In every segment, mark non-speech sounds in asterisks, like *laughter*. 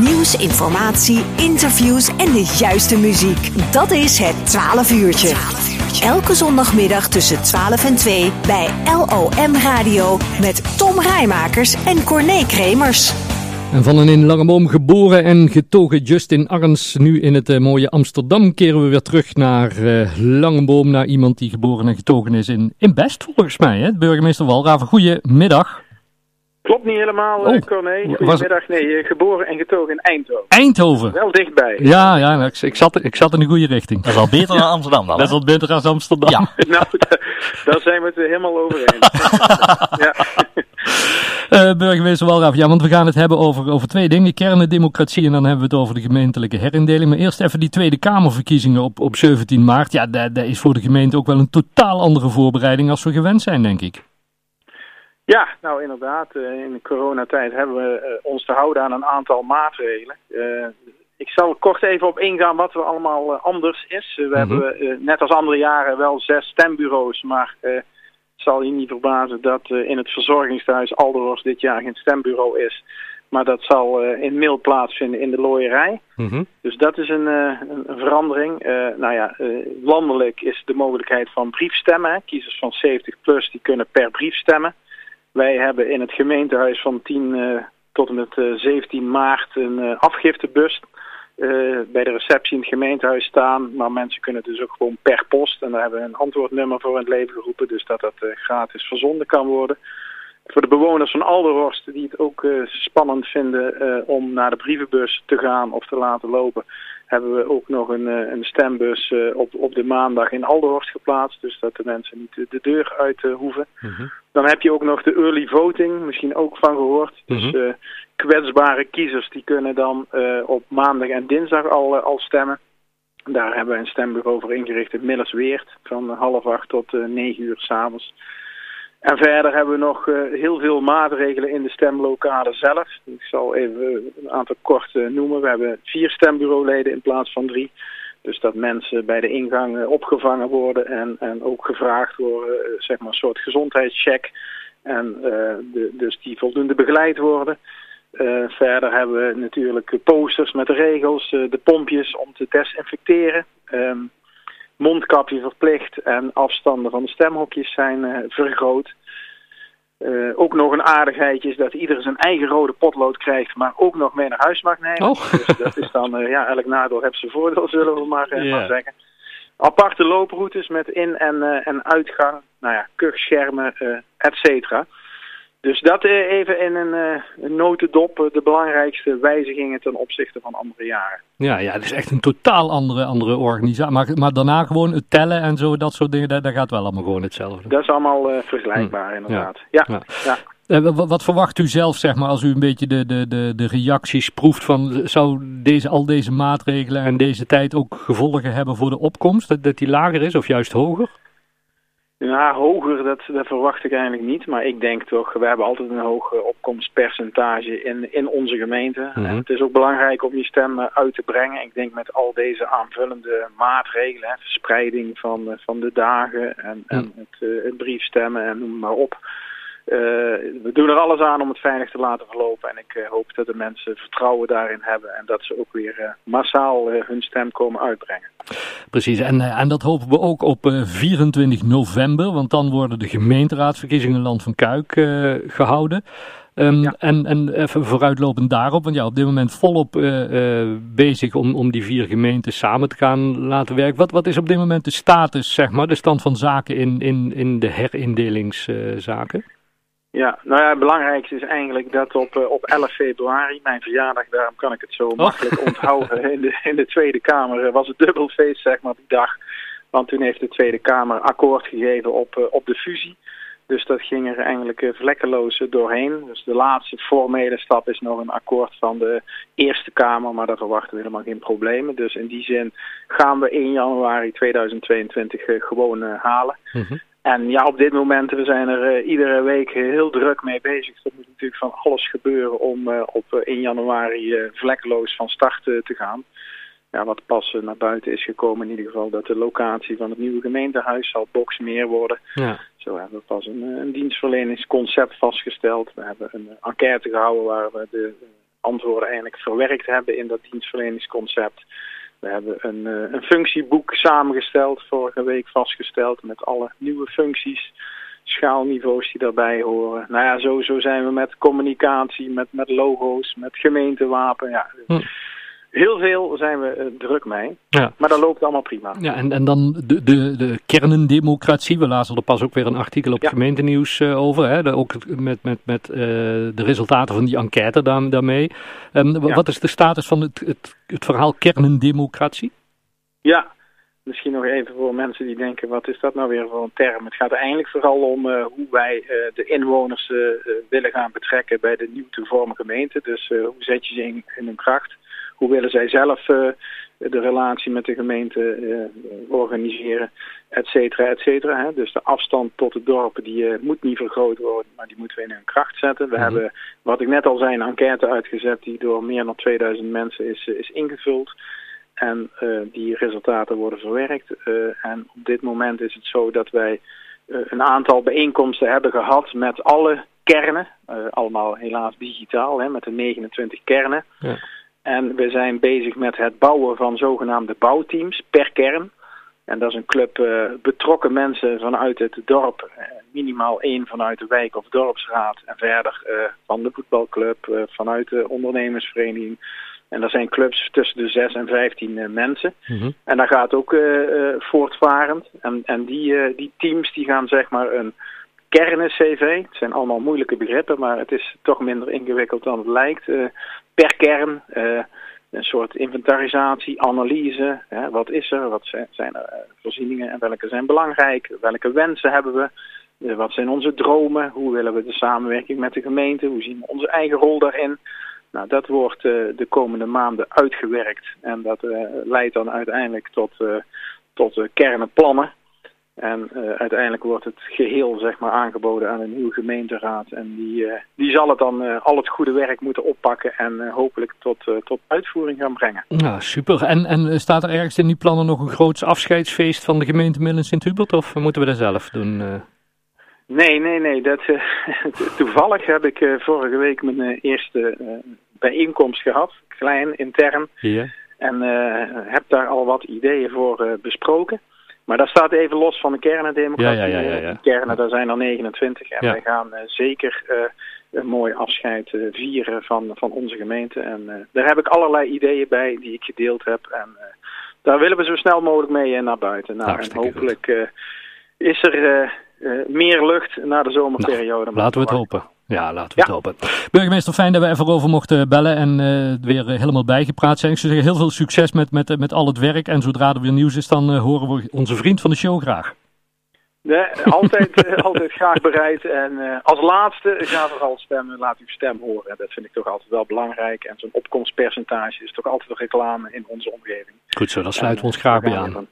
Nieuws, informatie, interviews en de juiste muziek. Dat is het 12 uurtje. Elke zondagmiddag tussen 12 en 2 bij LOM Radio met Tom Rijmakers en Corné Kremers. En van een in Langeboom geboren en getogen Justin Arns, nu in het uh, mooie Amsterdam, keren we weer terug naar uh, Langeboom, naar iemand die geboren en getogen is in, in Best, volgens mij. Hè? Burgemeester Walraven, goedemiddag. Klopt niet helemaal, oh, Corné. Goedemiddag. Nee, geboren en getogen in Eindhoven. Eindhoven? Wel dichtbij. Ja, ja ik, ik, zat, ik zat in de goede richting. Dat is al beter dan Amsterdam dan, *laughs* Dat is al beter dan Amsterdam. Ja. *laughs* nou, *laughs* daar zijn we het helemaal over eens. ja. Uh, burgemeester Walraaf, ja, want we gaan het hebben over, over twee dingen. Kernendemocratie en dan hebben we het over de gemeentelijke herindeling. Maar eerst even die Tweede Kamerverkiezingen op, op 17 maart. Ja, dat, dat is voor de gemeente ook wel een totaal andere voorbereiding als we gewend zijn, denk ik. Ja, nou inderdaad. in de coronatijd hebben we ons te houden aan een aantal maatregelen. ik zal kort even op ingaan wat er allemaal anders is. We mm -hmm. hebben net als andere jaren wel zes stembureaus, maar het zal je niet verbazen dat in het verzorgingshuis Alderhorst dit jaar geen stembureau is. Maar dat zal in mail plaatsvinden in de looierij. Mm -hmm. Dus dat is een, een, een verandering. nou ja, landelijk is de mogelijkheid van briefstemmen. Kiezers van 70 plus die kunnen per brief stemmen. Wij hebben in het gemeentehuis van 10 uh, tot en met uh, 17 maart een uh, afgiftebus bij de receptie in het gemeentehuis staan. Maar mensen kunnen dus ook gewoon per post. En daar hebben we een antwoordnummer voor in het leven geroepen. Dus dat dat gratis verzonden kan worden. Voor de bewoners van Alderhorst die het ook spannend vinden om naar de brievenbus te gaan of te laten lopen hebben we ook nog een, een stembus op, op de maandag in Alderhorst geplaatst. Dus dat de mensen niet de deur uit hoeven. Mm -hmm. Dan heb je ook nog de early voting, misschien ook van gehoord. Dus mm -hmm. kwetsbare kiezers die kunnen dan uh, op maandag en dinsdag al, al stemmen. Daar hebben we een stembureau voor ingericht in Millersweert van half acht tot negen uur s'avonds. En verder hebben we nog uh, heel veel maatregelen in de stemlokalen zelf. Ik zal even een aantal kort uh, noemen. We hebben vier stembureauleden in plaats van drie. Dus dat mensen bij de ingang opgevangen worden en, en ook gevraagd worden, zeg maar een soort gezondheidscheck. En de, dus die voldoende begeleid worden. verder hebben we natuurlijk posters met de regels, de pompjes om te desinfecteren. Um, mondkapje verplicht en afstanden van de stemhokjes zijn uh, vergroot. Uh, ook nog een aardigheidje is dat ieder zijn eigen rode potlood krijgt, maar ook nog mee naar huis mag nemen. Oh. Dus dat is dan, uh, ja, elk nadeel heeft zijn voordeel, zullen we maar, yeah. maar zeggen. Aparte looproutes met in- en, en uitgang, nou ja, kuchschermen, et cetera. Dus dat even in een, een notendop de belangrijkste wijzigingen ten opzichte van andere jaren. Ja, ja, het is echt een totaal andere, andere organisatie. Maar, maar daarna gewoon het tellen en zo, dat soort dingen, dat, dat gaat wel allemaal gewoon hetzelfde. Dat is allemaal uh, vergelijkbaar hm. inderdaad. Ja. ja. ja. ja. Wat, wat verwacht u zelf, zeg maar, als u een beetje de, de, de, de reacties proeft van, zou deze, al deze maatregelen en deze tijd ook gevolgen hebben voor de opkomst? Dat, dat die lager is of juist hoger? Ja, hoger, dat, dat verwacht ik eigenlijk niet. Maar ik denk toch, we hebben altijd een hoog opkomstpercentage in, in onze gemeente. Mm -hmm. En het is ook belangrijk om je stem uit te brengen. Ik denk met al deze aanvullende maatregelen, hè, verspreiding van, van de dagen en, mm. en het, het briefstemmen en noem maar op. Uh, we doen er alles aan om het veilig te laten verlopen. En ik uh, hoop dat de mensen vertrouwen daarin hebben. En dat ze ook weer uh, massaal hun stem komen uitbrengen. Precies, en, en dat hopen we ook op 24 november. Want dan worden de gemeenteraadsverkiezingen in Land van Kuik gehouden. Um, ja. En, en even vooruitlopend daarop, want ja, op dit moment volop bezig om, om die vier gemeenten samen te gaan laten werken. Wat, wat is op dit moment de status, zeg maar, de stand van zaken in, in, in de herindelingszaken? Ja, nou ja, het belangrijkste is eigenlijk dat op, uh, op 11 februari, mijn verjaardag, daarom kan ik het zo oh. makkelijk onthouden, *laughs* in de, in de Tweede Kamer was het dubbelfeest, zeg maar, die dag. Want toen heeft de Tweede Kamer akkoord gegeven op, uh, op de fusie. Dus dat ging er eigenlijk vlekkeloos doorheen. Dus de laatste formele stap is nog een akkoord van de Eerste Kamer, maar daar verwachten we helemaal geen problemen. Dus in die zin gaan we 1 januari 2022 gewoon halen. Mm -hmm. En ja, op dit moment, we zijn er uh, iedere week heel druk mee bezig. Er moet natuurlijk van alles gebeuren om uh, op uh, 1 januari vlekkeloos van start te gaan. Ja, wat pas naar buiten is gekomen in ieder geval dat de locatie van het nieuwe gemeentehuis zal Boxmeer worden. Ja. Zo hebben we pas een, een dienstverleningsconcept vastgesteld. We hebben een enquête gehouden waar we de antwoorden eigenlijk verwerkt hebben in dat dienstverleningsconcept. We hebben een, een functieboek samengesteld, vorige week vastgesteld, met alle nieuwe functies schaalniveaus die daarbij horen. Nou ja, zo, zo zijn we met communicatie, met, met logo's, met gemeentewapen. Ja. Hm. Heel veel zijn we uh, druk mee. Ja. Maar dat loopt allemaal prima. Ja, en, en dan de, de, de kernendemocratie. We lazen er pas ook weer een artikel op ja. gemeentenieuws uh, over. Hè? ook met, met, met uh, de resultaten van die enquête daar, daarmee. Um, ja. Wat is de status van het, het, het verhaal kernendemocratie? Ja, Misschien nog even voor mensen die denken, wat is dat nou weer voor een term? Het gaat eigenlijk vooral om uh, hoe wij uh, de inwoners uh, willen gaan betrekken bij de nieuw te vormen gemeente. Dus hoe zet je ze in, in, hun kracht? Hoe willen zij zelf de relatie met de gemeente organiseren, et cetera, et cetera. Hè? Dus de afstand tot de dorpen die moet niet vergroot worden, maar die moeten we in hun kracht zetten. We mm -hmm. hebben, wat ik net al zei, een enquête uitgezet die door meer dan 2000 mensen is, is ingevuld. En die resultaten worden verwerkt. En op dit moment is het zo dat wij een aantal bijeenkomsten hebben gehad met alle kernen. allemaal helaas digitaal, hè, met de 29 kernen. Ja. En we zijn bezig met het bouwen van zogenaamde bouwteams per kern. En dat is een club betrokken mensen vanuit het dorp. minimaal één vanuit de wijk of dorpsraad. En verder van de voetbalclub, vanuit de ondernemersvereniging en dat zijn clubs tussen de 6 en 15 uh, mensen. Mm -hmm. En dat gaat ook uh, voortvarend. En, en die, die teams die gaan zeg maar een kernen-CV. Het zijn allemaal moeilijke begrippen, maar het is toch minder ingewikkeld dan het lijkt. Per kern een soort inventarisatie, analyse. Hè, wat is er? Wat zijn, er voorzieningen en welke zijn belangrijk? Welke wensen hebben we? wat zijn onze dromen? Hoe willen we de samenwerking met de gemeente? Hoe zien we onze eigen rol daarin? Nou, dat wordt de komende maanden uitgewerkt en dat leidt dan uiteindelijk tot, uh, tot kernenplannen. En uiteindelijk wordt het geheel zeg maar, aangeboden aan een nieuwe gemeenteraad. En die, die zal het dan al het goede werk moeten oppakken en hopelijk tot, tot uitvoering gaan brengen. Nou, super. En, en staat er ergens in die plannen nog een groot afscheidsfeest van de gemeente Midden Sint-Hubert? Of moeten we dat zelf doen? Nee, nee, nee. Dat, *laughs* toevallig heb ik vorige week mijn eerste bijeenkomst gehad, klein, intern. Ja. En heb daar al wat ideeën voor besproken. Maar dat staat even los van de kernendemocratie. Ja, ja, ja, ja, De kernen, daar zijn er 29. En wij gaan uh, zeker een mooi afscheid vieren van, van onze gemeente. En daar heb ik allerlei ideeën bij die ik gedeeld heb. En daar willen we zo snel mogelijk mee naar buiten. Nou, en hopelijk is er meer lucht na de zomerperiode. Nou, laten we het hopen. Ja, laten we het hopen. Burgemeester, fijn dat we even over mochten bellen en uh, weer helemaal bijgepraat zijn. Ik zou zeggen, heel veel succes met, met, met al het werk. En zodra er weer nieuws is, dan uh, horen we onze vriend van de show graag. Nee, altijd, *laughs* altijd graag bereid. En als laatste, ga vooral stemmen. Laat uw stem horen. Dat vind ik toch altijd wel belangrijk. En zo'n opkomstpercentage is toch altijd een reclame in onze omgeving. Goed zo, daar sluiten we ons graag bij aan.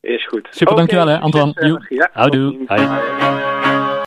Is goed. Super, okay, dankjewel hè, Antoine. Ja, Houdoe. Hoi.